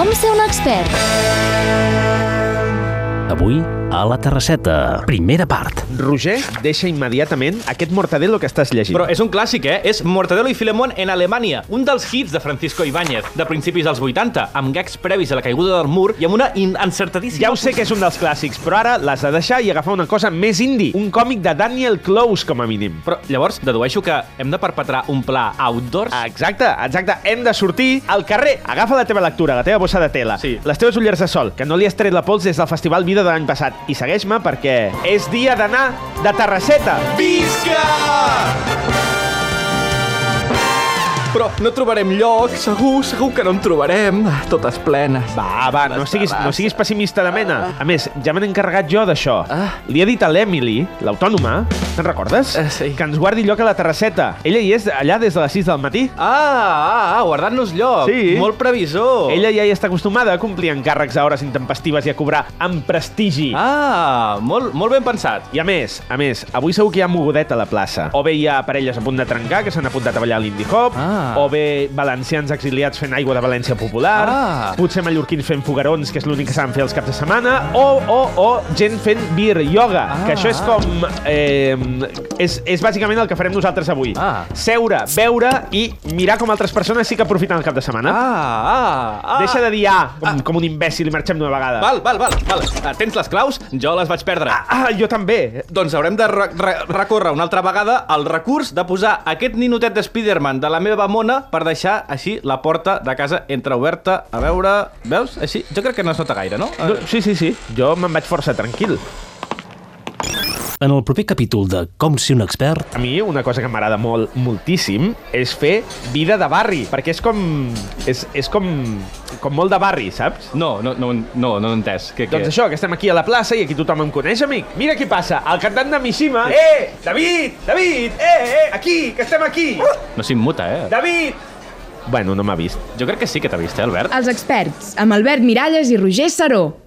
Com ser un expert. Avui, a la Terrasseta, primera part. Roger deixa immediatament aquest Mortadelo que estàs llegint. Però és un clàssic, eh? És Mortadelo i Filemón en Alemanya, un dels hits de Francisco Ibáñez, de principis dels 80, amb gags previs a la caiguda del mur i amb una encertadíssima... Ja ho sé que és un dels clàssics, però ara l'has de deixar i agafar una cosa més indie. Un còmic de Daniel Close, com a mínim. Però llavors dedueixo que hem de perpetrar un pla outdoors? Exacte, exacte. Hem de sortir al carrer. Agafa la teva lectura, la teva bossa de tela, Sí. les teves ulleres de sol, que no li has tret la pols des del Festival Vida de l'any passat. I segueix-me perquè és dia d'anar de Terrasseta. Visca! Però no trobarem lloc, segur, segur que no en trobarem. Totes plenes. Va, va, no siguis, no siguis pessimista de mena. A més, ja me n'he encarregat jo d'això. Ah. Li he dit a l'Emily, l'autònoma, te'n recordes? Eh, sí. Que ens guardi lloc a la terrasseta. Ella hi és allà des de les 6 del matí. Ah, ah, ah guardant-nos lloc. Sí. Molt previsor. Ella ja hi està acostumada a complir encàrrecs a hores intempestives i a cobrar amb prestigi. Ah, molt, molt ben pensat. I a més, a més, avui segur que hi ha mogudeta a la plaça. O bé hi ha parelles a punt de trencar que s'han apuntat a ballar a l'Indie Hop, Ah. o bé valencians exiliats fent aigua de València Popular, Ah. potser mallorquins fent fogarons, que és l'únic que saben fer els caps de setmana, o, o, o gent fent beer yoga, Ah, que això és com... Eh, és, és bàsicament el que farem nosaltres avui. Ah. Seure, beure i mirar com altres persones sí que aprofiten el cap de setmana. Ah, ah, ah. Deixa de dir ah, com, com un imbècil i marxem d'una vegada. Val, val, val, val. Ah, Tens les claus? Jo les vaig perdre. Ah, jo també. Doncs haurem de re re recórrer una altra vegada al recurs de posar aquest ninotet de Spiderman de la meva mona per deixar així la porta de casa entreoberta. A veure... Veus? Així? Jo crec que no es nota gaire, no? No, sí, sí, sí. Jo me'n vaig força tranquil. En el proper capítol de Com ser un expert, A mi una cosa que m'agrada molt, moltíssim, és fer vida de barri, perquè és com... És, és com, com molt de barri, saps? No, no, no, no, no ho he entès. Què, Doncs què? això, que estem aquí a la plaça i aquí tothom em coneix, amic. Mira qui passa, el cantant de Mishima. Eh, David, David, eh, eh, aquí, que estem aquí. No s'immuta, eh? David! Bueno, no m'ha vist. Jo crec que sí que t'ha vist, eh, Albert? Els experts, amb Albert Miralles i Roger Saró.